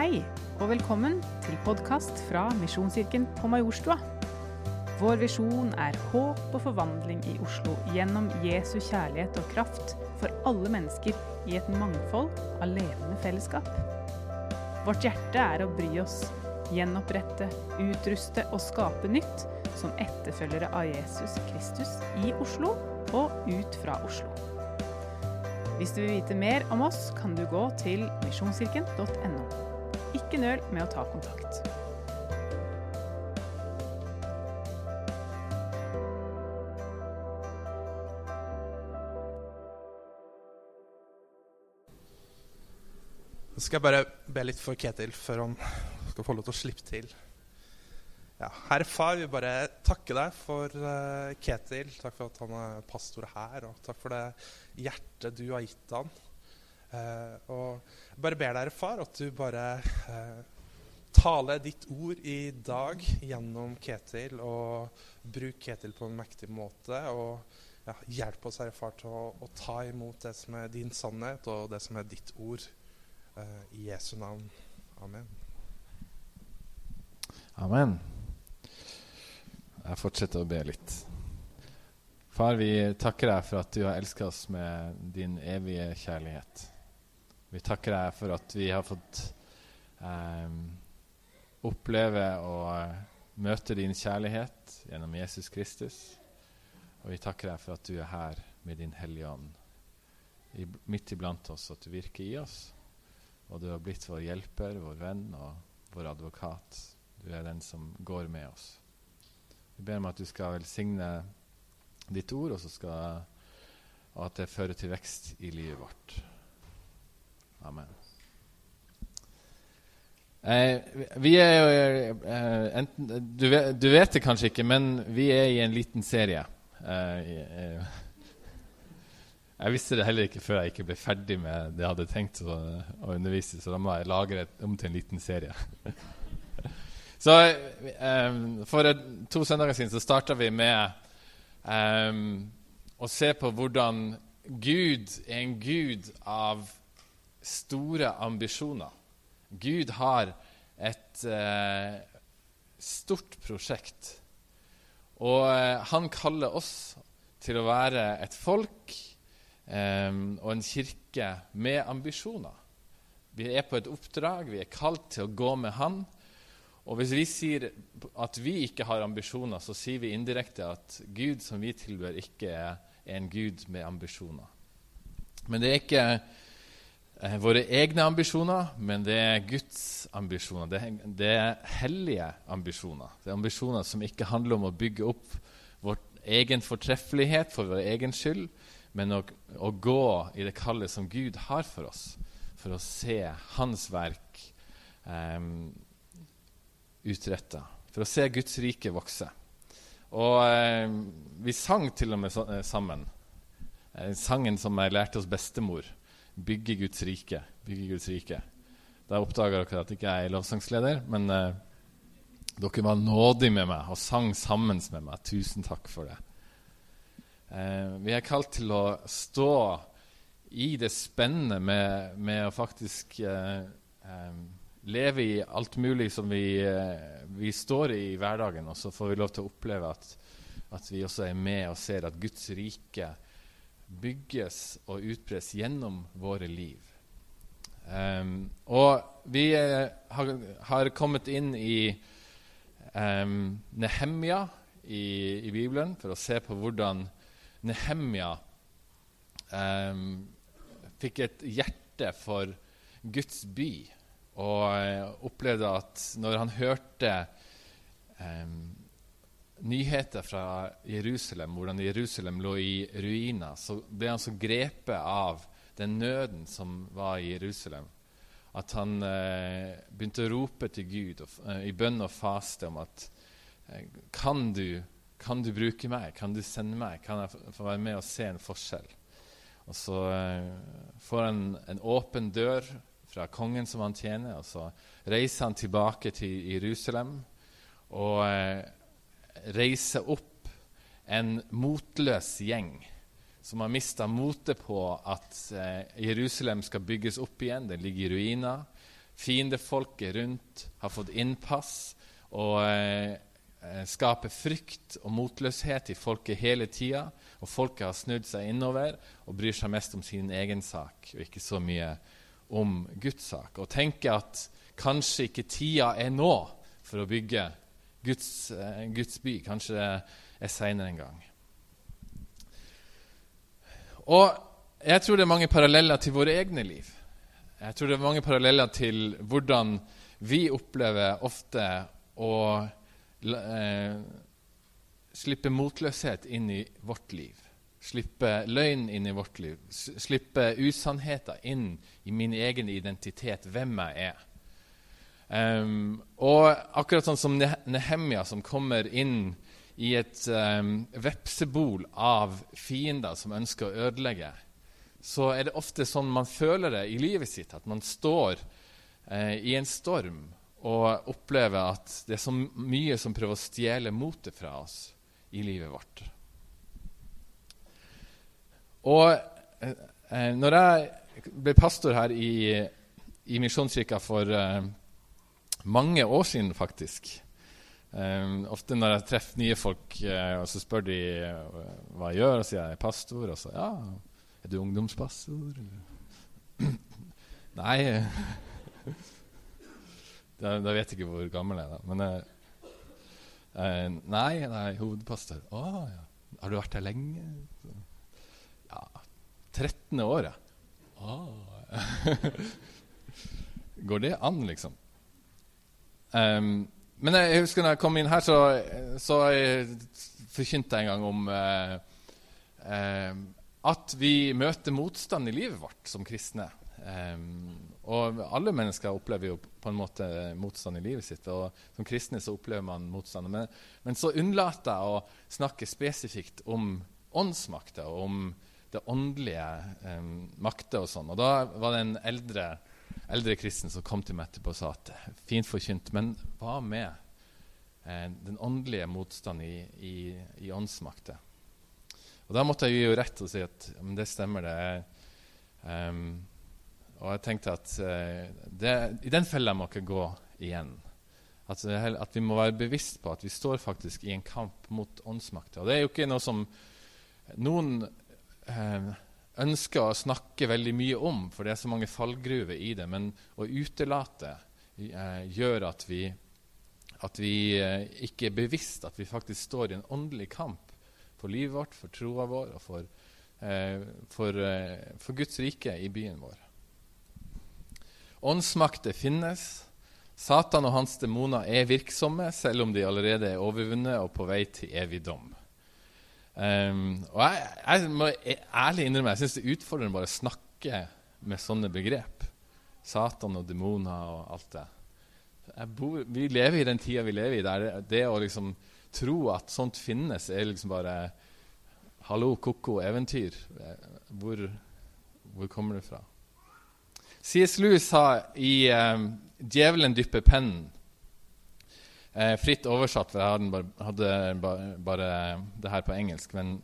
Hei, og velkommen til podkast fra Misjonskirken på Majorstua. Vår visjon er håp og forvandling i Oslo gjennom Jesu kjærlighet og kraft for alle mennesker i et mangfold av levende fellesskap. Vårt hjerte er å bry oss, gjenopprette, utruste og skape nytt som etterfølgere av Jesus Kristus i Oslo og ut fra Oslo. Hvis du vil vite mer om oss, kan du gå til misjonskirken.no. Ikke nøl med å ta kontakt. Skal jeg bare be litt for Ketil før han skal få lov til å slippe til. Ja, Herre Far, vi bare takker deg for uh, Ketil. Takk for at han er pastor her, og takk for det hjertet du har gitt han. Uh, og jeg bare ber deg, Far, at du bare uh, taler ditt ord i dag gjennom Ketil, og bruk Ketil på en mektig måte. og ja, Hjelp oss, Herre Far, til å, å ta imot det som er din sannhet, og det som er ditt ord. I Jesu navn. Amen. Amen. Jeg fortsetter å be litt. Far, vi takker deg for at du har elsket oss med din evige kjærlighet. Vi takker deg for at vi har fått eh, oppleve og møte din kjærlighet gjennom Jesus Kristus. Og vi takker deg for at du er her med din Hellige Ånd, I, midt iblant oss, at du virker i oss. Og du har blitt vår hjelper, vår venn og vår advokat. Du er den som går med oss. Vi ber om at du skal velsigne ditt ord, og, skal, og at det fører til vekst i livet vårt. Amen. Eh, vi er jo eh, enten, du, vet, du, vet, det kanskje ikke, men vi er i en liten serie. Eh, eh jeg visste det heller ikke før jeg ikke ble ferdig med det jeg hadde tenkt å, å undervise, så da må jeg lage det om til en liten serie. så um, For to søndager siden så starta vi med um, å se på hvordan Gud er en gud av store ambisjoner. Gud har et eh, stort prosjekt. Og eh, han kaller oss til å være et folk eh, og en kirke med ambisjoner. Vi er på et oppdrag, vi er kalt til å gå med Han. Og hvis vi sier at vi ikke har ambisjoner, så sier vi indirekte at Gud som vi tilbør, ikke er, en Gud med ambisjoner. Men det er ikke våre egne ambisjoner, men det er Guds ambisjoner. Det det er hellige ambisjoner. Det er ambisjoner som ikke handler om å bygge opp vår egen fortreffelighet for vår egen skyld, men å, å, gå i det kallet som Gud har for oss, for å se Hans verk um, utretta, for å se Guds rike vokse. Og um, vi sang til og med uh, sammen uh, sangen som jeg lærte hos bestemor, 'Bygge Guds rike'. Bygge Guds rike. Da oppdaga dere at jeg ikke er lovsangsleder, men eh, dere var nådige med meg og sang sammen med meg. Tusen takk for det. Eh, vi er kalt til å stå i det spennende med, med å faktisk eh, eh, leve i alt mulig som vi, eh, vi, står i i hverdagen, og så får vi lov til å oppleve at, at vi også er med og ser at Guds rike bygges og utbres gjennom våre liv. Um, og vi eh, har, har, kommet inn i um, Nehemja i, i, Bibelen for å se på hvordan Nehemja um, fikk et hjerte for Guds by og uh, opplevde at når han hørte um, nyheter fra Jerusalem, hvordan Jerusalem lå i ruiner, så ble han så grepet av den nøden som var i Jerusalem, at han eh, begynte å rope til Gud og, eh, i bønn og faste om at kan du kan du bruke meg? Kan du sende meg? Kan jeg få være med og se en forskjell? Og så uh, får han en åpen dør fra kongen som han tjener, og så reiser han tilbake til Jerusalem og uh, reiser opp en motløs gjeng som har mista motet på at uh, Jerusalem skal bygges opp igjen. Den ligger i ruiner. fiendefolket rundt har fått innpass og eh, eh, skaper frykt og motløshet i folket hele tida. Og folket har snudd seg innover og bryr seg mest om sin egen sak og ikke så mye om Guds sak. Og tenker at kanskje ikke tida er nå for å bygge Guds, eh, Guds by. Kanskje det er seinere en gang. Og jeg tror det er mange paralleller til våre egne liv. Jeg tror det er mange paralleller til hvordan vi opplever ofte å eh, slippe motløshet inn i vårt liv. Slippe løgn inn i vårt liv. Slippe usannheter inn i min egen identitet, hvem jeg er. Um, og akkurat sånn som Nehemia, som kommer inn i et um, vepsebol av fiender som ønsker å ødelegge, så er det ofte sånn man føler det i livet sitt. At man står uh, i en storm og opplever at det er så mye som prøver å stjele motet fra oss i livet vårt. Og uh, når jeg ble pastor her i, i Misjonskirka for uh, mange år siden, faktisk Um, ofte når jeg treffer nye folk, uh, og så spør de uh, hva jeg gjør, og sier jeg er pastor. Og så ja, er du ungdomspastor? nei da, da, vet jeg ikke hvor gammel jeg er, da. Men uh, nei, nei, hovedpastor. Å oh, ja. Har du vært her lenge? Ja, 13. året. Oh. Går det an, liksom? Um, men jeg husker når jeg kom inn her, så, så forkynte jeg en gang om uh, um, at vi møter motstand i livet vårt som kristne. Um, og alle mennesker opplever jo på en måte motstand i livet sitt. Og som kristne så opplever man motstand. Men, men så unnlater jeg å snakke spesifikt om åndsmakta og om det åndelige um, makter og sånn. Og da var det en eldre eldre kristen som kom til meg etterpå og sa at fint forkynt, men hva med eh, den åndelige motstanden i, i, i åndsmakter? Og Da måtte jeg jo rett og si at men det stemmer. det um, Og jeg tenkte at uh, det, i den fella må ikke gå igjen. At, at, vi må være bevisst på at vi står faktisk i en kamp mot åndsmakter. Og det er jo ikke noe som noen uh, ønsker å snakke veldig mye om, for det er så mange fallgruver i det. Men å utelate eh, gjør at vi, at vi eh, ikke er bevisst at vi faktisk står i en åndelig kamp for livet vårt, for troa vår og for, eh, for, eh, for Guds rike i byen vår. Åndsmakter finnes. Satan og hans demoner er virksomme, selv om de allerede er overvunnet og på vei til evig dom. Um, og jeg, jeg, må ærlig innrømme jeg syns det er utfordrende bare å snakke med sånne begrep. Satan og demoner og alt det. Bor, vi lever i den tida vi lever i, der det, å liksom tro at sånt finnes, er liksom bare Hallo, ko-ko, eventyr. Hvor, hvor, kommer det fra? C.S. Lewis sa i um, 'Djevelen dypper pennen' Eh, fritt oversatt, for jeg hadde bare, bare, bare, det her på engelsk. Men,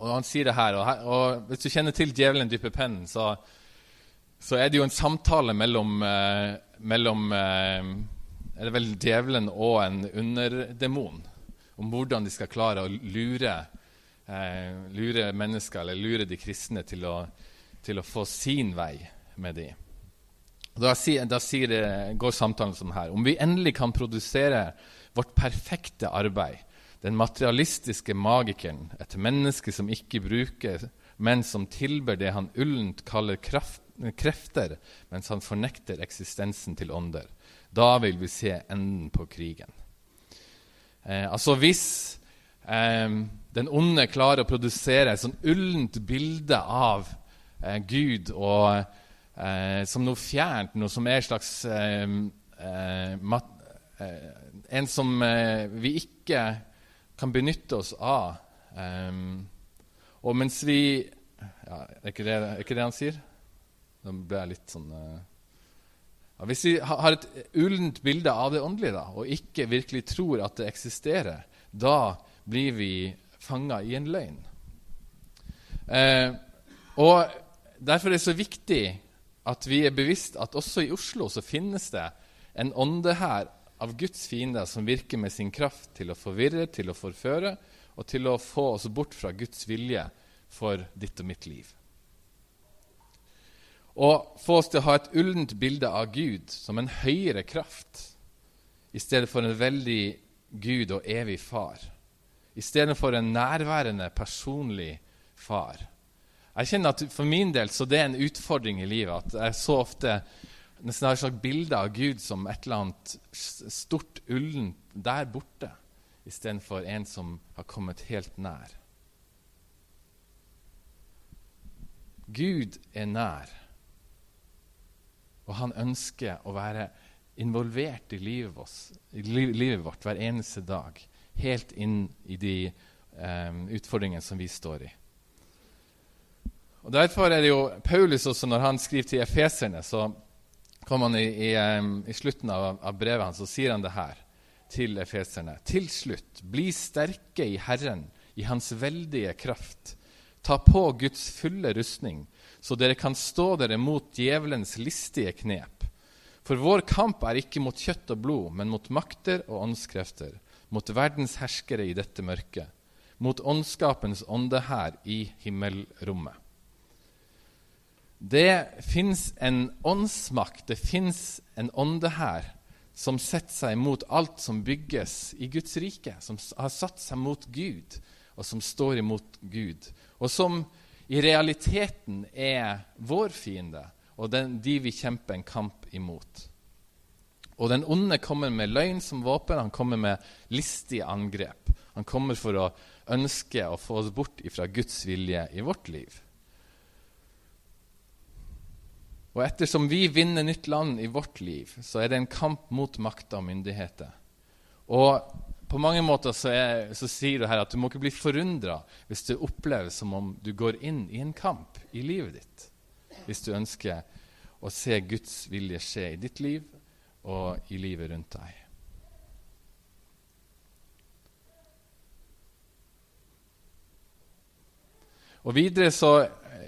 og han sier det her, og, her, og hvis du kjenner til 'Djevelen dype pennen', så, så, er det jo en samtale mellom, eh, mellom eh, er det vel djevelen og en underdemon om hvordan de skal klare å lure, eh, lure mennesker, eller lure de kristne, til å, til å få sin vei med dem. Da, da sier, går samtalen sånn her Om vi endelig kan produsere vårt perfekte arbeid, den materialistiske magikeren, et menneske som ikke bruker, men som tilber det han ullent kaller kraft, krefter, mens han fornekter eksistensen til ånder, da vil vi se enden på krigen. Eh, altså hvis eh, den onde klarer å produsere et sånn ullent bilde av eh, Gud og eh, som noe fjernt, noe som er en slags eh, eh mat, eh, En som vi ikke kan benytte oss av. og mens vi ja, er, ikke det, er ikke det han sier? Da ble jeg litt sånn ja, Hvis vi har et ullent bilde av det åndelige da, og ikke virkelig tror at det eksisterer, da blir vi fanga i en løgn. Eh, og Derfor er det så viktig at vi er bevisst at også i Oslo så finnes det en ånde her av Guds fiender som virker med sin kraft til å forvirre, til å forføre og til å få oss bort fra Guds vilje for ditt og mitt liv. Og få oss til å ha et ullent bilde av Gud som en høyere kraft i stedet for en veldig Gud og evig far. I stedet for en nærværende, personlig far. Jeg kjenner at For min del så det er en utfordring i livet at jeg så ofte nesten har et slags bilde av Gud som et eller annet stort ullent der borte, istedenfor en som har kommet helt nær. Gud er nær, og han ønsker å være involvert i livet, oss, i livet vårt hver eneste dag, helt inn i de um, utfordringene som vi står i. Og Derfor er det jo Paulus også, når han skriver til efeserne, så kommer han i, i, i slutten av, av, brevet hans, så sier han det her til efeserne. Til slutt, bli sterke i Herren, i Hans veldige kraft. Ta på Guds fulle rustning, så dere kan stå dere mot djevelens listige knep. For vår kamp er ikke mot kjøtt og blod, men mot makter og åndskrefter, mot verdens herskere i dette mørket, mot åndskapens ånde her i himmelrommet. Det fins en åndsmakt, det fins en ånde her som setter seg mot alt som bygges i Guds rike, som har satt seg mot Gud, og som står imot Gud, og som i realiteten er vår fiende, og den, de vi kjemper en kamp imot. Og den onde kommer med løgn som våpen, han kommer med listige angrep. Han kommer for å ønske å få oss bort fra Guds vilje i vårt liv. Og ettersom vi vinner nytt land i vårt liv, så er det en kamp mot makta og myndigheter. Og på mange måter så, er, så, sier du her at du må ikke bli forundra hvis det oppleves som om du går inn i en kamp i livet ditt. Hvis du ønsker å se Guds vilje skje i ditt liv og i livet rundt deg. Og Videre så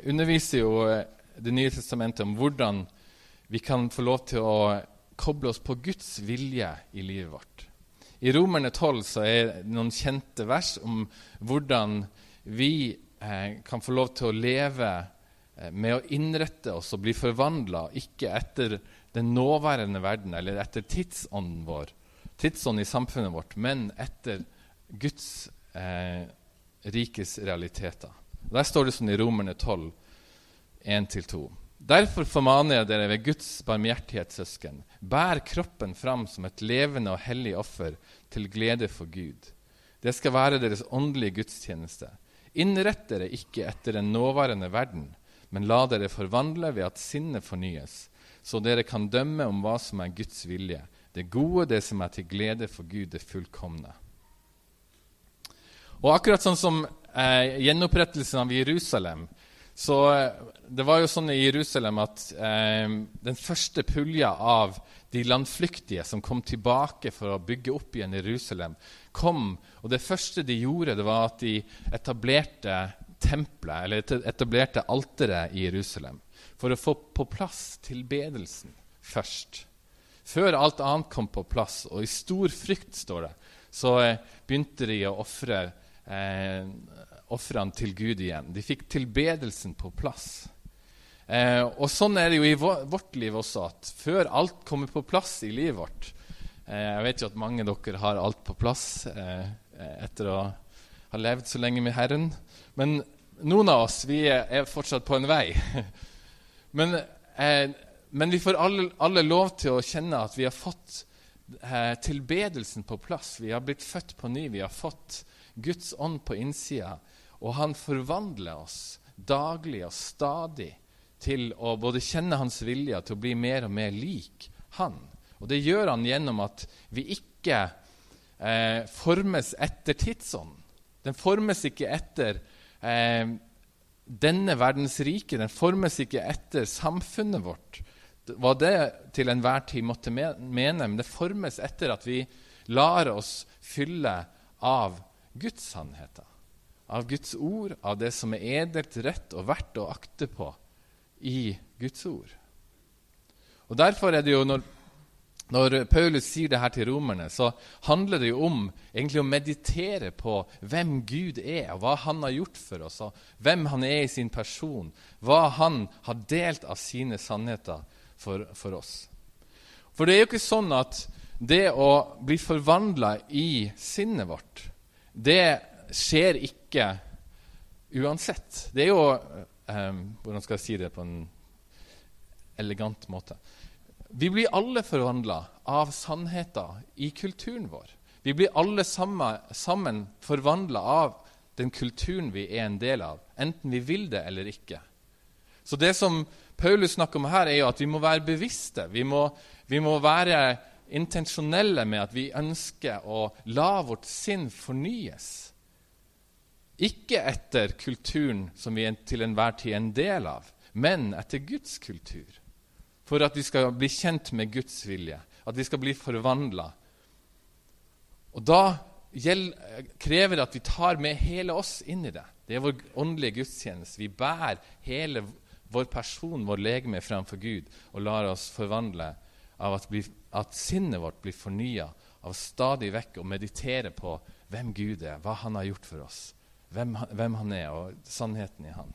underviser jo det nye testamentet om hvordan vi kan få lov til å koble oss på Guds vilje i livet vårt. I Romerne 12 så er det noen kjente vers om hvordan vi eh, kan få lov til å leve eh, med å innrette oss og bli forvandla, ikke etter den nåværende verden eller etter tidsånden vår, tidsånden i samfunnet vårt, men etter Guds eh, rikes realiteter. Der står det sånn i Romerne 12 1-2. Derfor formaner jeg dere ved Guds barmhjertighet, søsken, bær kroppen fram som et levende og hellig offer til glede for Gud. Det skal være deres åndelige gudstjeneste. Innrett dere ikke etter den nåværende verden, men la dere forvandle ved at sinnet fornyes, så dere kan dømme om hva som er Guds vilje, det gode, det som er til glede for Gud, det fullkomne. Og akkurat sånn som eh, gjenopprettelsen av Jerusalem så det var jo sånn i Jerusalem at eh, den første pulja av de landflyktige som kom tilbake for å bygge opp igjen Jerusalem, kom. Og det første de gjorde, det var at de etablerte tempelet, eller etablerte alteret i Jerusalem. For å få på plass tilbedelsen først. Før alt annet kom på plass, og i stor frykt, står det, så eh, begynte de å ofre eh, ofrene til Gud igjen. De fikk tilbedelsen på plass. Eh, og Sånn er det jo i vårt liv også, at før alt kommer på plass i livet vårt eh, Jeg vet jo at mange av dere har alt på plass eh, etter å ha levd så lenge med Herren. Men noen av oss vi er fortsatt på en vei. men, eh, men, vi får alle, alle, lov til å kjenne at vi har fått eh, tilbedelsen på plass. Vi har blitt født på ny. Vi har fått Guds ånd på innsida. Og han forvandler oss daglig og stadig til å både kjenne hans vilje til å bli mer og mer lik han. Og det gjør han gjennom at vi ikke eh, formes etter tidsånden. Den formes ikke etter eh, denne verdens rike. Den formes ikke etter samfunnet vårt, hva det til enhver tid måtte mene. Men det formes etter at vi lar oss fylle av Guds sannheter av Guds ord, av det som er edelt, rett og verdt å akte på i Guds ord. Og Derfor er det jo når, når Paulus sier det her til romerne, så handler det jo om egentlig å meditere på hvem Gud er, og hva han har gjort for oss, og hvem han er i sin person, hva han har delt av sine sannheter for, for oss. For det er jo ikke sånn at det å bli forvandla i sinnet vårt, det skjer ikke uansett. Det er jo um, Hvordan skal jeg si det på en elegant måte? Vi blir alle forvandla av sannheter i kulturen vår. Vi blir alle sammen, sammen forvandla av den kulturen vi er en del av, enten vi vil det eller ikke. Så det som Paulus snakker om her, er jo at vi må være bevisste. Vi må, vi må være intensjonelle med at vi ønsker å la vårt sinn fornyes. Ikke etter kulturen som vi til enhver tid er en del av, men etter Guds kultur. For at vi skal bli kjent med Guds vilje, at vi skal bli forvandla. Og da krever det at vi tar med hele oss inn i det. Det er vår åndelige gudstjeneste. Vi bærer hele vår person, vår legeme, framfor Gud og lar oss forvandle av at, bli, at sinnet vårt blir fornya av stadig vekk å meditere på hvem Gud er, hva Han har gjort for oss, hvem, hvem Han er, og sannheten i Han.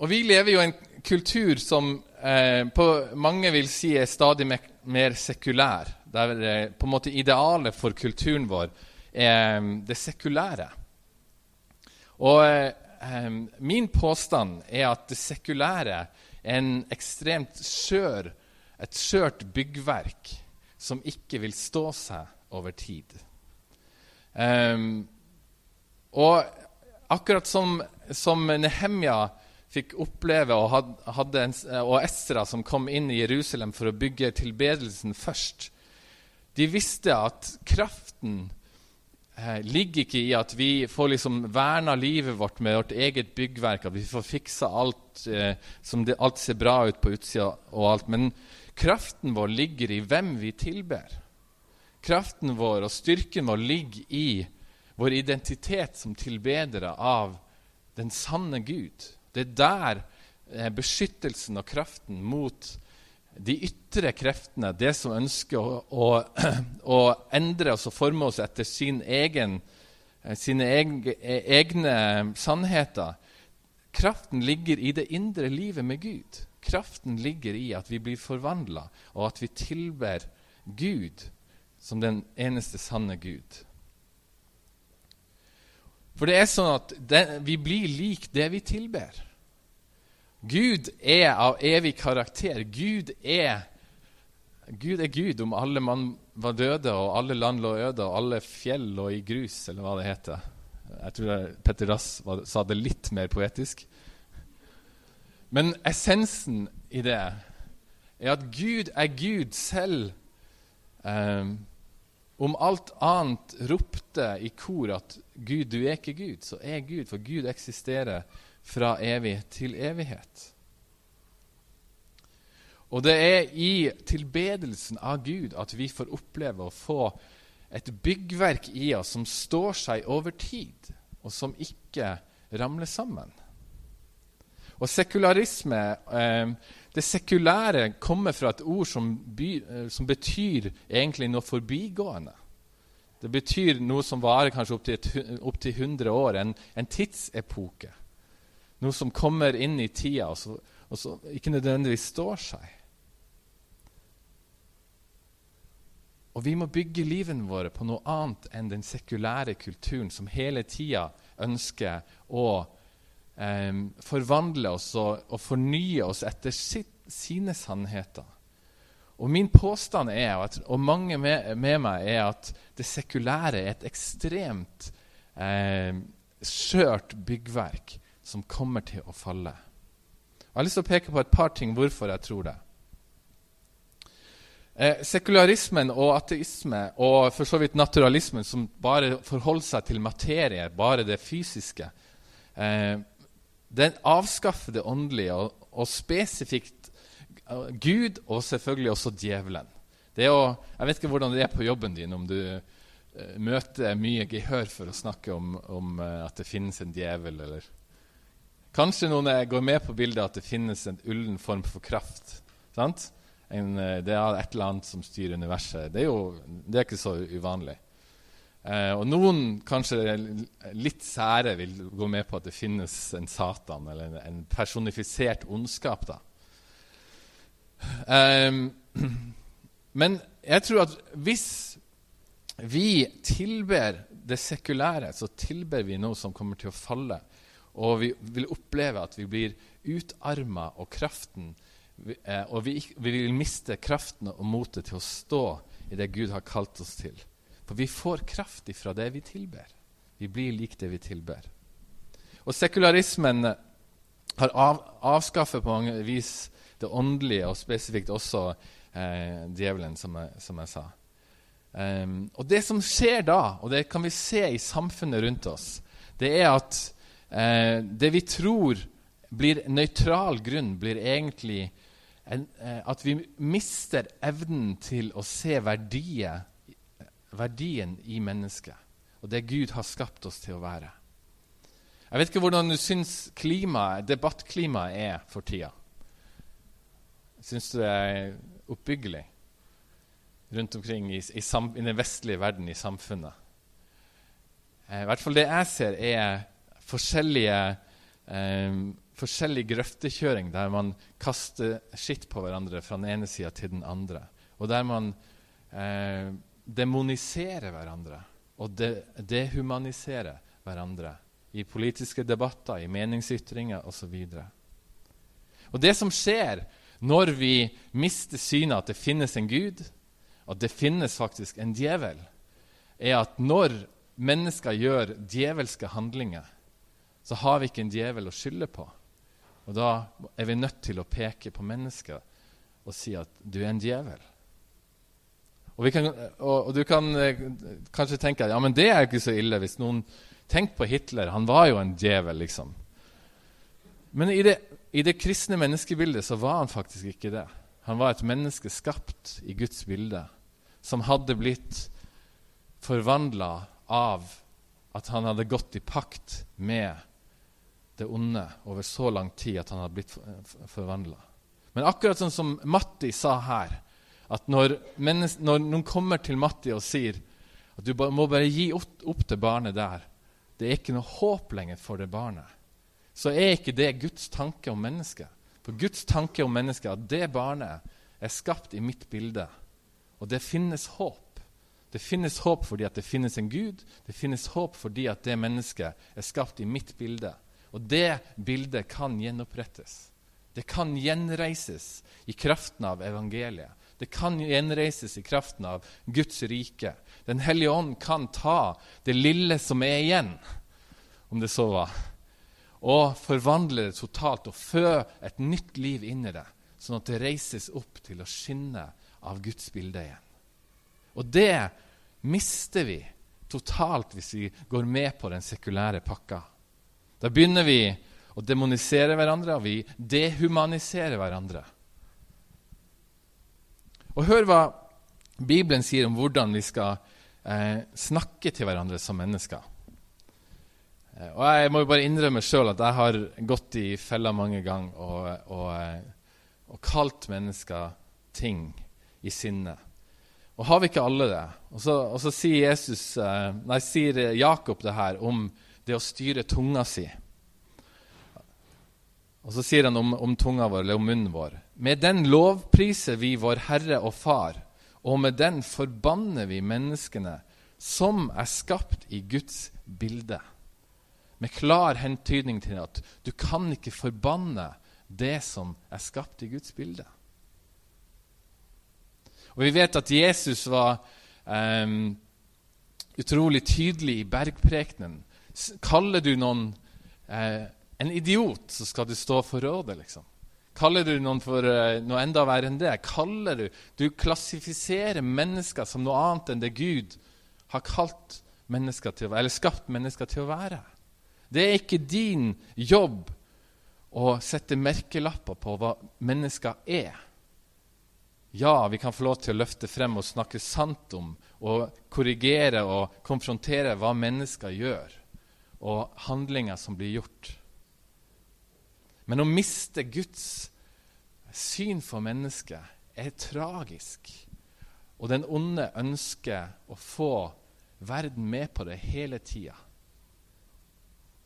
Og Vi lever jo i en kultur som eh, på mange vil si er stadig mer, mer sekulær. Der eh, på en måte idealet for kulturen vår er eh, det sekulære. Og eh, Min påstand er at det sekulære er en ekstremt skjør, et skjørt byggverk som ikke vil stå seg over tid. Um, og akkurat som, som Nehemja fikk oppleve, og, hadde en, og Estra som kom inn i Jerusalem for å bygge tilbedelsen først De visste at kraften eh, ligger ikke i at vi får liksom verna livet vårt med vårt eget byggverk, at vi får fiksa alt eh, som det, alt ser bra ut på utsida og alt. Men kraften vår ligger i hvem vi tilber. Kraften vår og styrken vår ligger i vår identitet som tilbedere av den sanne Gud. Det er der eh, beskyttelsen og kraften mot de ytre kreftene, det som ønsker å, å, å endre oss og forme oss etter sin egen, eh, sine egne, egne, sannheter Kraften ligger i det indre livet med Gud. Kraften ligger i at vi blir forvandla, og at vi tilber Gud som den eneste sanne Gud. For det er sånn at det, vi blir lik det vi tilber. Gud er av evig karakter. Gud er Gud er Gud om alle mann var døde, og alle land lå øde, og alle fjell lå i grus, eller hva det heter. Jeg tror Petter Dass sa det litt mer poetisk. Men essensen i det er at Gud er Gud selv. Um, om alt annet ropte i kor at 'Gud, du er ikke Gud', så er Gud, for Gud eksisterer fra evig til evighet. Og det er i tilbedelsen av Gud at vi får oppleve å få et byggverk i oss som står seg over tid, og som ikke ramler sammen. Og sekularisme eh, Det sekulære kommer fra et ord som, by, eh, som, betyr egentlig noe forbigående. Det betyr noe som varer kanskje opptil opp 100 år, en, en tidsepoke. Noe som kommer inn i tida, og, så, og så ikke nødvendigvis står seg. Og vi må bygge livene våre på noe annet enn den sekulære kulturen som hele tida ønsker å eh, forvandle oss og, og, fornye oss etter sitt, sine sannheter. Og min påstand er, og mange med, med, meg, er at det sekulære er et ekstremt eh, skjørt byggverk som kommer til å falle. Jeg har lyst til å peke på et par ting hvorfor jeg tror det. Eh, sekularismen og ateisme og for så vidt naturalismen, som bare forholder seg til materie, bare det fysiske, eh, den avskaffer det åndelige, og, og spesifikt uh, Gud og selvfølgelig også djevelen. Å, jeg vet ikke hvordan det er på jobben din, om du uh, møter mye gehør for å snakke om, om uh, at det finnes en djevel, eller Kanskje noen går med på bildet at det finnes en ullen form for kraft. En, det er et eller annet som styrer universet. Det er jo det er ikke så uvanlig. Eh, og noen, kanskje litt sære, vil gå med på at det finnes en Satan, eller en, en personifisert ondskap. da. Eh, men jeg tror at hvis vi tilber det sekulære, så tilber vi noe som kommer til å falle. Og vi vil oppleve at vi blir utarma, og kraften eh, Og vi, vi, vil miste kraften og motet til å stå i det Gud har kalt oss til. For vi får kraft ifra det vi tilber. Vi blir lik det vi tilber. Og sekularismen har av, avskaffet på mange vis det åndelige, og spesifikt også eh, djevelen, som jeg, som jeg sa. Um, og det som skjer da, og det kan vi se i samfunnet rundt oss, det er at eh, det vi tror blir nøytral grunn, blir egentlig en, eh, at vi mister evnen til å se verdier, verdien i mennesket og det Gud har skapt oss til å være. Jeg vet ikke hvordan du syns klima, debattklimaet er for tida. Syns du det er oppbyggelig? rundt omkring i, i, sam, i den vestlige verden, i samfunnet. Eh, I hvert fall det jeg ser, er forskjellige, eh, forskjellig grøftekjøring der man kaster skitt på hverandre fra den ene sida til den andre. Og der man eh, demoniserer hverandre og de, dehumaniserer hverandre i politiske debatter, i meningsytringer osv. Det som skjer når vi mister synet at det finnes en Gud, at det finnes faktisk en djevel, er at når mennesker gjør djevelske handlinger, så har vi ikke en djevel å skylde på. Og da er vi nødt til å peke på mennesket og si at du er en djevel. Og, kan, og, og du kan eh, kanskje tenke at ja, men det er ikke så ille hvis noen Tenk på Hitler. Han var jo en djevel, liksom. Men i det, i det kristne menneskebildet så var han faktisk ikke det. Han var et menneske skapt i Guds bilde som hadde blitt forvandla av at han hadde gått i pakt med det onde over så lang tid at han hadde blitt forvandla. Men akkurat sånn som Matti sa her, at når, når noen kommer til Matti og sier at du må bare gi opp, opp til barnet der, det er ikke noe håp lenger for det barnet, så er ikke det Guds tanke om mennesket. For Guds tanke om mennesket er at det barnet er skapt i mitt bilde. Og det finnes håp. Det finnes håp fordi at det finnes en Gud. Det finnes håp fordi at det mennesket er skapt i mitt bilde. Og det bildet kan gjenopprettes. Det kan gjenreises i kraften av evangeliet. Det kan gjenreises i kraften av Guds rike. Den hellige ånd kan ta det lille som er igjen, om det så var, og forvandle det totalt og fø et nytt liv inn i det, sånn at det reises opp til å skinne av Guds bilde igjen. Og det mister vi totalt hvis vi går med på den sekulære pakka. Da begynner vi å demonisere hverandre, og vi dehumaniserer hverandre. Og hør hva Bibelen sier om hvordan vi skal eh, snakke til hverandre som mennesker. Eh, og Jeg må jo bare innrømme sjøl at jeg har gått i fella mange ganger og, og, eh, og kalt mennesker ting i sinnet. Og har vi ikke alle det? Og så, og så sier, Jesus, eh, nei, sier Jakob det her om det å styre tunga si. Og så sier han om, om tunga vår, eller om munnen vår. Med den lovpriser vi vår Herre og Far, og med den forbanner vi menneskene som er skapt i Guds bilde. Med klar hentydning til at du kan ikke forbanne det som er skapt i Guds bilde. Og vi vet at Jesus var um, utrolig tydelig i bergprekenen. Kaller du noen uh, en idiot, så skal du stå for rådet, liksom. Kaller du noen for uh, noe enda verre enn det? Kaller Du Du klassifiserer mennesker som noe annet enn det Gud har kalt mennesker til å være, eller skapt mennesker til å være. Det er ikke din jobb å sette merkelapper på hva mennesker er. Ja, vi kan få lov til å løfte frem og snakke sant om og korrigere og konfrontere hva mennesker gjør, og handlinger som blir gjort. Men å miste Guds syn for mennesket er tragisk. Og den onde ønsker å få verden med på det hele tida.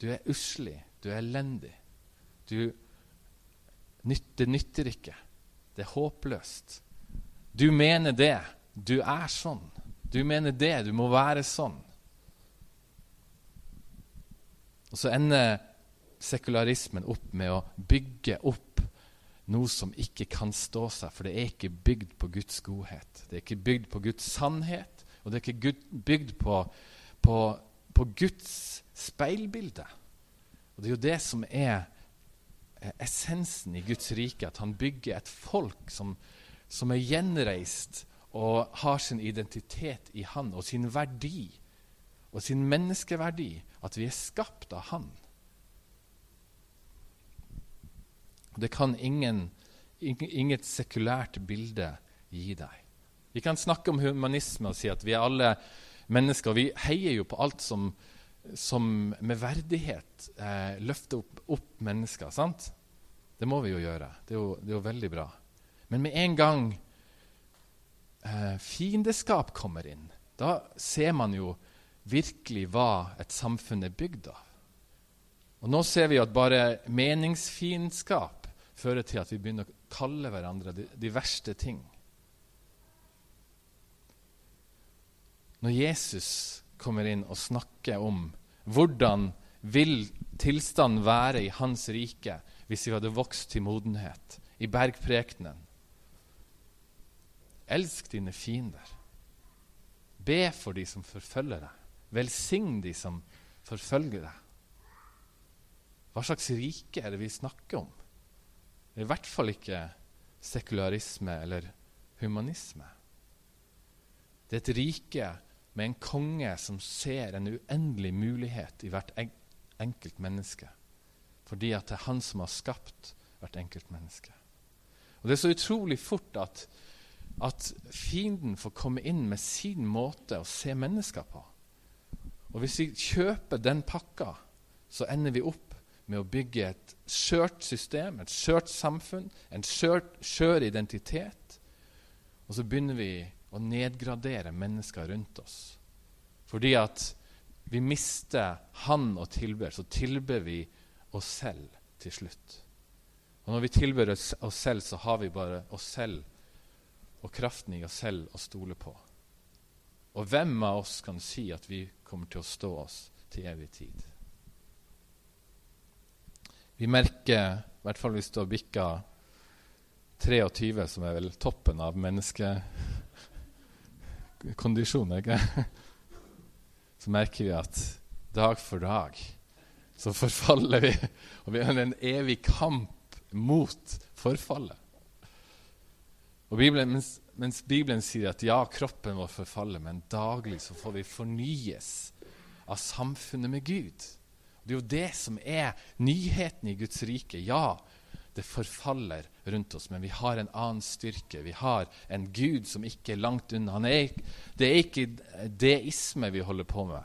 Du er uslig, du er elendig. Du, det nytter ikke. Det er håpløst. Du mener det. Du er sånn. Du mener det. Du må være sånn. Og så ender sekularismen opp med å bygge opp noe som ikke kan stå seg, for det er ikke bygd på Guds godhet. Det er ikke bygd på Guds sannhet, og det er ikke bygd på, på, på Guds speilbilde. Og Det er jo det som er essensen i Guds rike, at han bygger et folk som, som er gjenreist og har sin identitet i Han og sin verdi og sin menneskeverdi. At vi er skapt av Han. Det kan ingen, inget sekulært bilde gi deg. Vi kan snakke om humanisme og si at vi er alle mennesker. Vi heier jo på alt som, som med verdighet eh, løfter opp, opp, mennesker. sant? Det må vi jo gjøre. Det er jo, det er jo veldig bra. Men med en gang eh, fiendeskap kommer inn, da ser man jo virkelig hva et samfunn er bygd av. Og Nå ser vi at bare meningsfiendskap fører til at vi begynner å kalle hverandre de, de verste ting. Når Jesus kommer inn og snakker om hvordan vil tilstanden være i hans rike hvis vi hadde vokst til modenhet, i bergprekenen Elsk dine fiender. Be for de som forfølger deg. Velsign de som forfølger deg. Hva slags rike er det vi snakker om? I hvert fall ikke sekularisme eller humanisme. Det er et rike med en konge som ser en uendelig mulighet i hvert enkelt menneske. Fordi at det er han som har skapt hvert enkelt menneske. Og Det er så utrolig fort at, at fienden får komme inn med sin måte å se mennesker på. Og Hvis vi kjøper den pakka, så ender vi opp med å bygge et skjørt system, et skjørt samfunn, en skjør identitet. Og så begynner vi å nedgradere mennesker rundt oss. Fordi at vi mister Han og tilber, så tilber vi oss selv til slutt. Og når vi tilber oss selv, så har vi bare oss selv og kraften i oss selv å stole på. Og hvem av oss kan si at vi kommer til å stå oss til evig tid? Vi merker, i hvert fall hvis du har bikka 23, som er vel toppen av menneskekondisjon, så merker vi at dag for dag så forfaller vi. Og vi har en evig kamp mot forfallet. Og Bibelen, mens, mens, Bibelen sier at ja, kroppen vår forfaller, men daglig så får vi fornyes av samfunnet med Gud. Det er jo det som er nyheten i Guds rike. Ja, det forfaller rundt oss, men vi har en annen styrke. Vi har en Gud som ikke er langt unna. Er, det er ikke deisme vi holder på med.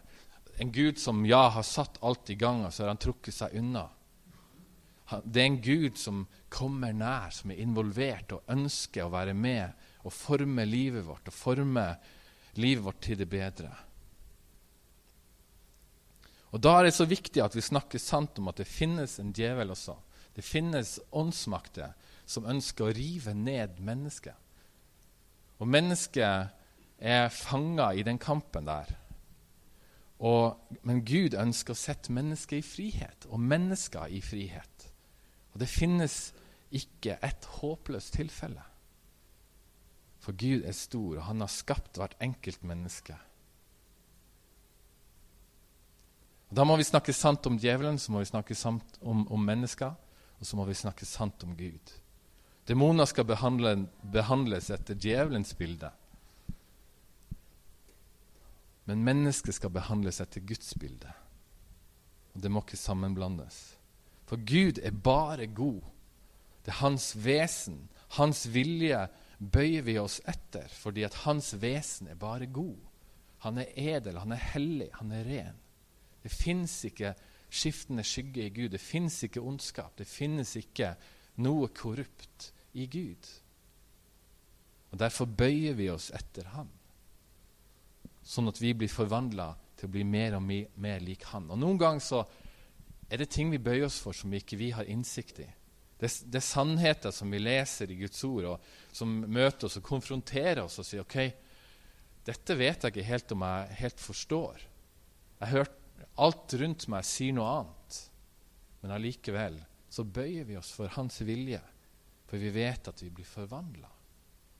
En Gud som ja, har satt alt i gang, og så har han trukket seg unna. Det er en Gud som kommer nær, som er involvert og ønsker å være med og forme livet vårt og forme livet vårt til det bedre. Og Da er det så viktig at vi snakker sant om at det finnes en djevel også. Det finnes åndsmakter som ønsker å rive ned mennesket. Og mennesket er fanga i den kampen der. Og, men Gud ønsker å sette mennesket i frihet, og mennesker i frihet. Og det finnes ikke et håpløst tilfelle. For Gud er stor, og han har skapt hvert enkelt menneske. Og Da må vi snakke sant om djevelen, så må vi snakke sant om, om mennesker, og så må vi snakke sant om Gud. Demoner skal behandle, behandles etter djevelens bilde. Men mennesket skal behandles etter Guds bilde. Og Det må ikke sammenblandes. For Gud er bare god. Det er hans vesen, hans vilje, bøyer vi oss etter fordi at hans vesen er bare god. Han er edel, han er hellig, han er ren. Det fins ikke skiftende skygge i Gud. Det finnes ikke ondskap. Det finnes ikke noe korrupt i Gud. Og Derfor bøyer vi oss etter Han, sånn at vi blir forvandla til å bli mer og mer, lik Han. Og Noen ganger så er det ting vi bøyer oss for som ikke vi har innsikt i. Det, det er sannheter som vi leser i Guds ord, og som møter oss og konfronterer oss og sier ok, dette vet jeg ikke helt om jeg helt forstår. Jeg hørt Alt rundt meg sier noe annet. Men allikevel så bøyer vi oss for Hans vilje, for vi vet at vi blir forvandla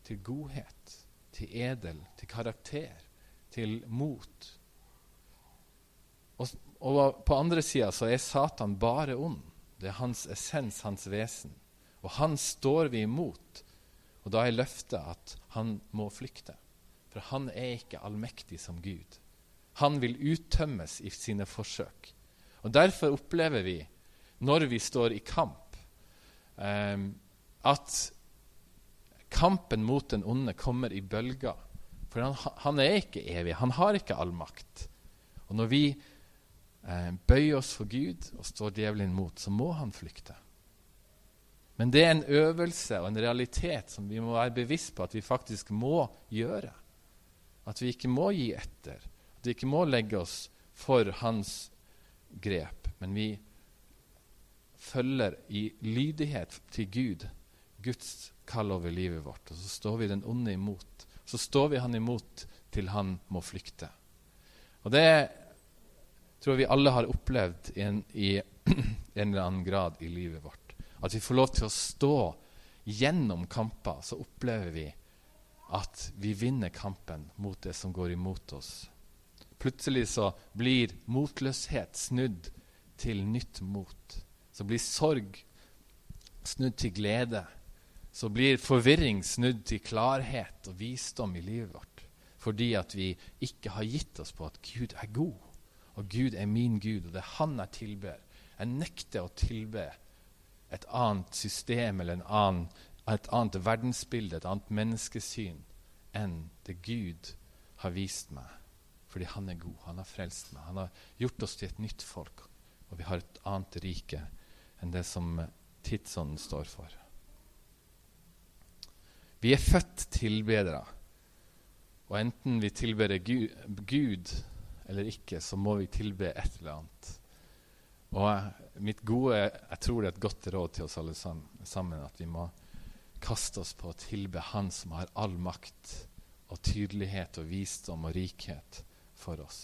til godhet, til edel, til karakter, til mot. Og, og på andre sida så er Satan bare ond. Det er hans essens, hans vesen. Og han står vi imot. Og da er løftet at han må flykte. For han er ikke allmektig som Gud. Han vil uttømmes i sine forsøk. Og Derfor opplever vi, når vi står i kamp, eh, at kampen mot den onde kommer i bølger. For han, han, er ikke evig. Han har ikke all makt. Og når vi eh, bøyer oss for Gud og står djevelen imot, så må han flykte. Men det er en øvelse og en realitet som vi må være bevisst på at vi faktisk må gjøre. At vi ikke må gi etter. At vi ikke må legge oss for hans grep, men vi følger i lydighet til Gud Guds kall over livet vårt. Og så står vi den onde imot. Så står vi han imot til han må flykte. Og det tror jeg vi alle har opplevd i en, i en eller annen grad i livet vårt. At vi får lov til å stå gjennom kamper, så opplever vi at vi vinner kampen mot det som går imot oss. Plutselig så blir motløshet snudd til nytt mot. Så blir sorg snudd til glede. Så blir forvirring snudd til klarhet og visdom i livet vårt. Fordi at vi ikke har gitt oss på at Gud er god, og Gud er min Gud, og det er Han jeg tilber. Jeg nekter å tilbe et annet system eller annen, et annet verdensbilde, et annet menneskesyn enn det Gud har vist meg. Fordi han er god. Han har frelst meg. Han har gjort oss til et nytt folk. Og vi har et annet rike enn det som tidsånden står for. Vi er født tilbedere. Og enten vi tilber Gud eller ikke, så må vi tilbe et eller annet. Og mitt gode, jeg tror det er et godt råd til oss alle sammen, at vi må kaste oss på å tilbe Han som har all makt og tydelighet og visdom og rikhet for oss.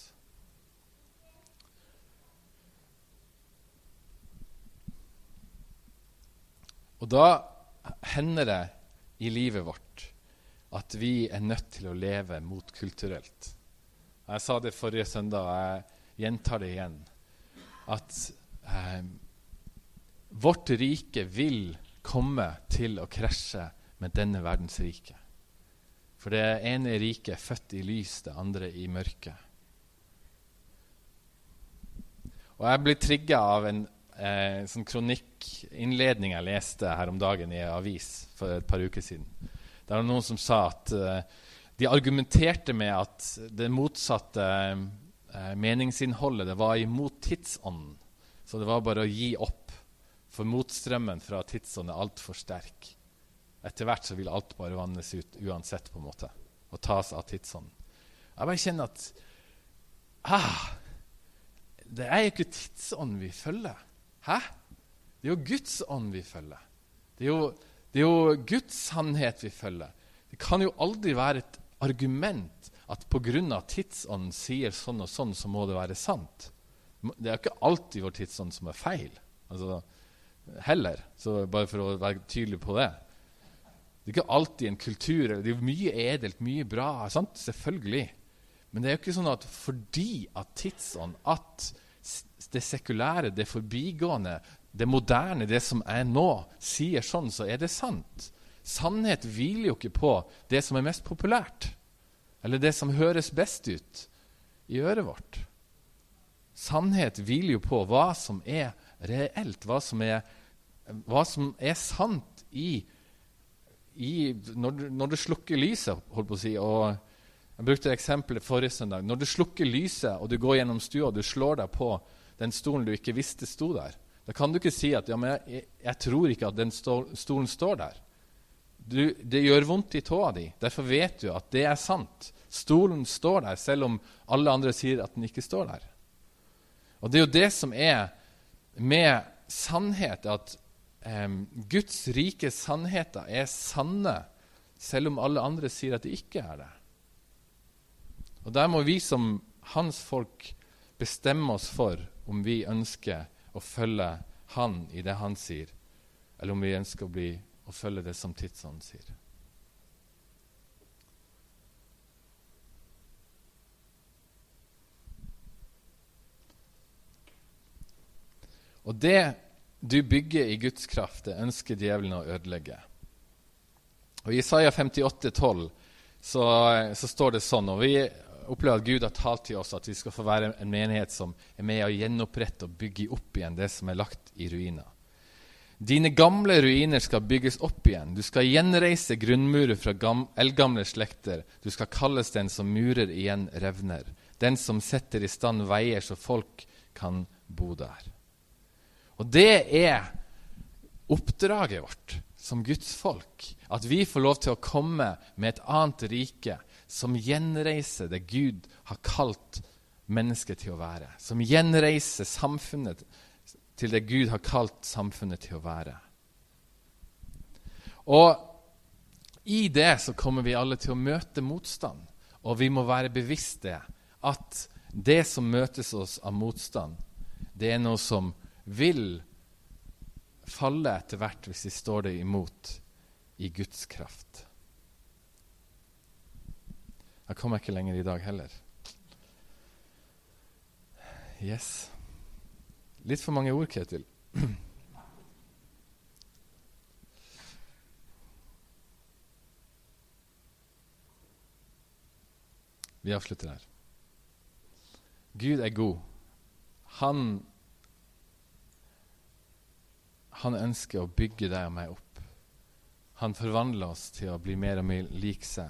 Og da hender det i livet vårt at vi er nødt til å leve motkulturelt. Jeg sa det forrige søndag, og jeg gjentar det igjen. At eh, vårt rike vil komme til å krasje med denne verdens rike. For det ene riket er født i lys, det andre i mørke. Og jeg ble trigga av en eh, sånn kronikkinnledning jeg leste her om dagen i avis for et par uker siden. Det var noen som sa at eh, de argumenterte med at det motsatte eh, meningsinnholdet det var imot tidsånden. Så det var bare å gi opp, for motstrømmen fra tidsånden er altfor sterk. Etter hvert så vil alt bare vannes ut uansett, på en måte, og tas av tidsånden. Jeg bare kjenner at ah, det er jo ikke tidsånd vi følger. Hæ? Det er jo Guds ånd vi følger. Det er jo, det er jo Guds sannhet vi følger. Det kan jo aldri være et argument at pga. tidsånden sier sånn og sånn, så må det være sant. Det er ikke alltid vår tidsånd som er feil. Altså, heller. Så bare for å være tydelig på det. Det er ikke alltid en kultur. Det er mye edelt, mye bra. Sant? Selvfølgelig. Men det er jo ikke sånn at fordi at tidsånd, at det sekulære, det forbigående, det moderne, det som er nå, sier sånn, så er det sant. Sannhet hviler jo ikke på det som er mest populært, eller det som høres best ut i øret vårt. Sannhet hviler jo på hva som er reelt, hva som er, hva som er sant i, i når, når, du, slukker lyset, holdt på å si. og jeg brukte eksempelet forrige søndag. Når du slukker lyset og du går gjennom stua og du slår deg på den stolen du ikke visste sto der. Da kan du ikke si at ja, men jeg, jeg tror ikke at den stolen står der. Du, det gjør vondt i tåa di. Derfor vet du at det er sant. Stolen står der, selv om alle andre sier at den ikke står der. Og Det er jo det som er med sannhet, at eh, Guds rike sannheter er sanne selv om alle andre sier at de ikke er det. Og Der må vi som hans folk bestemme oss for om vi ønsker å følge han i det han sier, eller om vi ønsker å, bli, å følge det som tidsånden sier. Og det du bygger i Guds kraft, det ønsker djevelen å ødelegge. Og I Isaiah 58, 12, så, så står det sånn og Vi opplever at Gud har talt til oss at vi skal få være en menighet som er med å gjenopprette og bygge opp igjen det som er lagt i ruiner. Dine gamle ruiner skal bygges opp igjen. Du skal gjenreise grunnmurer fra eldgamle slekter. Du skal kalles den som murer igjen revner. Den som setter i stand veier så folk kan bo der. Og det er oppdraget vårt som Guds folk. At vi får lov til å komme med et annet rike som gjenreiser det Gud har kalt mennesket til å være. Som gjenreiser samfunnet til det Gud har kalt samfunnet til å være. Og i det så kommer vi alle til å møte motstand. Og vi må være bevisste at det som møtes oss av motstand, det er noe som vil falle etter hvert hvis vi står det imot i Guds kraft. Jeg kommer ikke lenger i dag heller. Yes. Litt for mange ord, Ketil. Vi avslutter her. Gud er god. Han, han ønsker å bygge deg og meg opp. Han forvandler oss til å bli mer og mer lik seg,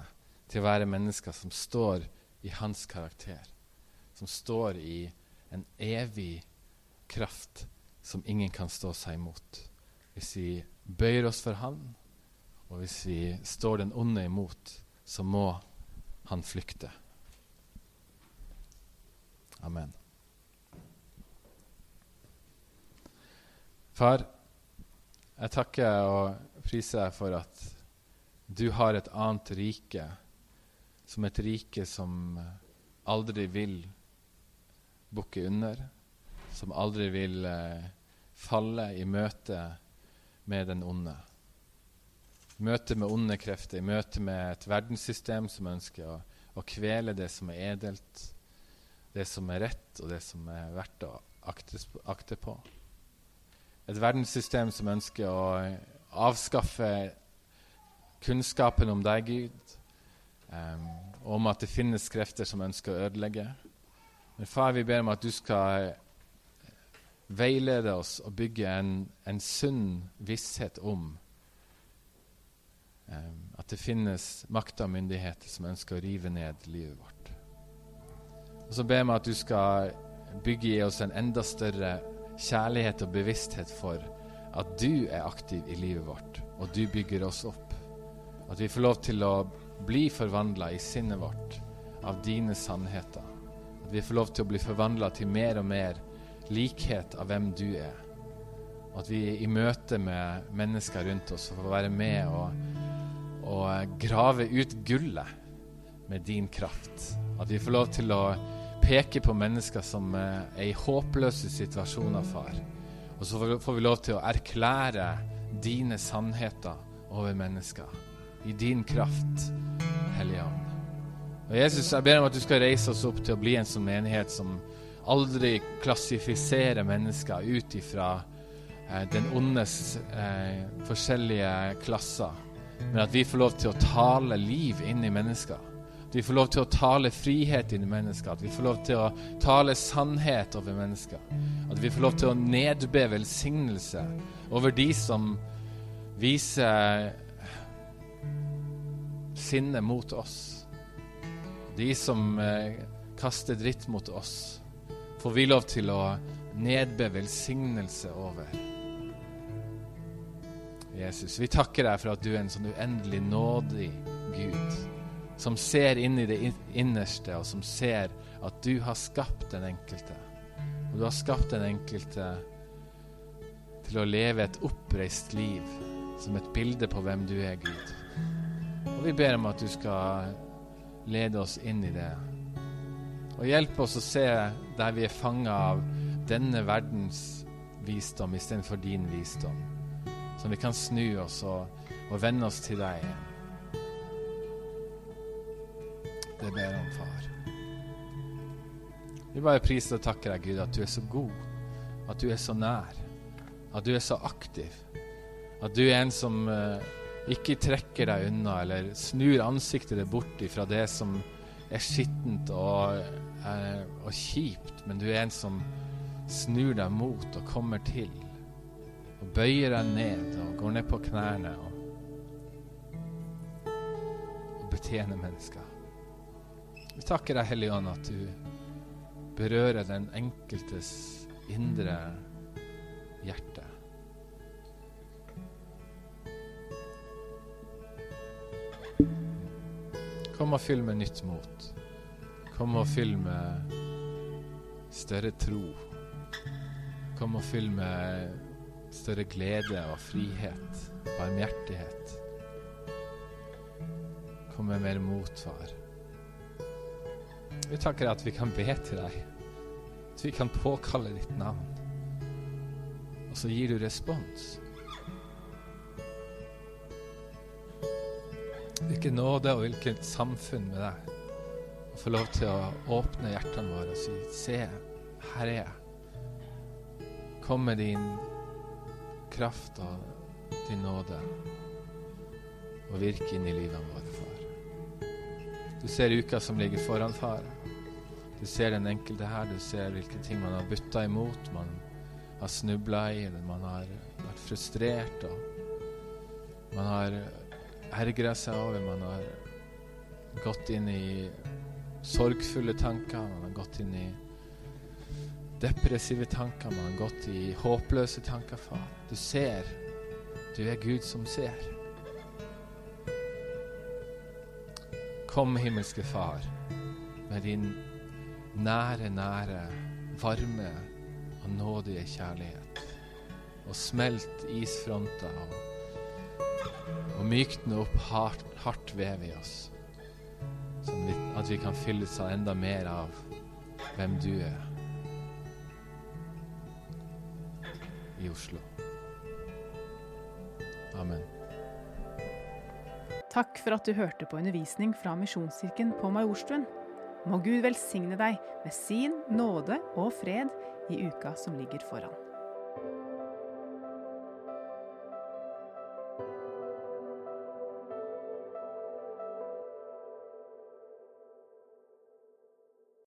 til å være mennesker som står i hans karakter, som står i en evig kraft som ingen kan stå seg imot. Hvis vi bøyer oss for Han, og hvis vi står den onde imot, så må han flykte. Amen. Far, jeg takker og priser deg for at du har et annet rike, som et rike som aldri vil bukke under, som aldri vil eh, falle i møte med den onde. Møte med onde krefter, i møte med et verdenssystem som ønsker å, å kvele det som er edelt, det som er rett, og det som er verdt å akte, akte på. Et verdenssystem som ønsker å avskaffe kunnskapen om deg, Gud, um, om at det finnes krefter som ønsker å ødelegge. Men far, vi ber om at du skal veilede oss og bygge en, en sunn visshet om um, at det finnes makter og myndigheter som ønsker å rive ned livet vårt. Og så ber vi at du skal bygge i oss en enda større kjærlighet og bevissthet for at du er aktiv i livet vårt, og du bygger oss opp. At vi får lov til å bli forvandla i sinnet vårt av dine sannheter. At vi får lov til å bli forvandla til mer og mer likhet av hvem du er. Og at vi i møte med mennesker rundt oss får være med og, og grave ut gullet med din kraft. At vi får lov til å peke på mennesker som er i håpløse situasjoner, far og så får vi lov til å erklære dine sannheter over mennesker. I din kraft, Hellige Ånd. Og Jesus, jeg ber om at du skal reise oss opp til å bli en sånn menighet som aldri klassifiserer mennesker ut ifra eh, den ondes eh, forskjellige klasser, men at vi får lov til å tale liv inn i mennesker. At vi får lov til å tale frihet inn i mennesker. At vi får lov til å tale sannhet over mennesker. At vi får lov til å nedbe velsignelse over de som viser sinne mot oss. De som eh, kaster dritt mot oss. Får vi lov til å nedbe velsignelse over. Jesus, vi takker deg for at du er en sånn uendelig nådig Gud, som ser inn i det innerste, og som ser at du har skapt den enkelte. Og du har skapt den enkelte til å leve et oppreist liv som et bilde på hvem du er, Gud. Og vi ber om at du skal lede oss inn i det. Og hjelpe oss å se der vi er fanga av denne verdens visdom istedenfor din visdom. Så vi kan snu oss og, og vende oss til deg. Det ber jeg om, far. Vi bare priser og takker deg, Gud, at du er så god, at du er så nær, at du er så aktiv. At du er en som uh, ikke trekker deg unna eller snur ansiktet ditt bort fra det som er skittent og, eh, og kjipt, men du er en som snur deg mot og kommer til og bøyer deg ned og går ned på knærne og, og betjener mennesker. Vi takker deg, Hellige Ånd, at du berører den enkeltes indre hjerte. Kom og fyll med nytt mot. Kom og fyll med større tro. Kom og fyll med større glede og frihet, barmhjertighet. Kom med mer mot, far. Vi takker at vi kan be til deg, at vi kan påkalle ditt navn. Og så gir du respons. Hvilken nåde og hvilket samfunn med deg. Å få lov til å åpne hjertene våre og si Se, her er jeg. Kom med din kraft og din nåde og virke inn i livene våre, far. Du ser uka som ligger foran, far. Du ser den enkelte her. Du ser hvilke ting man har butta imot, man har snubla i, eller man har vært frustrert, og man har ergra seg over. Man har gått inn i sorgfulle tanker, man har gått inn i depressive tanker, man har gått i håpløse tanker, far. Du ser. Du er Gud som ser. Kom, himmelske Far, med din nære, nære, varme og nådige kjærlighet. Og smelt isfronter og, og mykne opp hardt, hardt vev i oss. Sånn at vi kan fylles av enda mer av hvem du er. I Oslo. Amen. Takk for at du hørte på undervisning fra Misjonskirken på Majorstuen. Må Gud velsigne deg med sin nåde og fred i uka som ligger foran.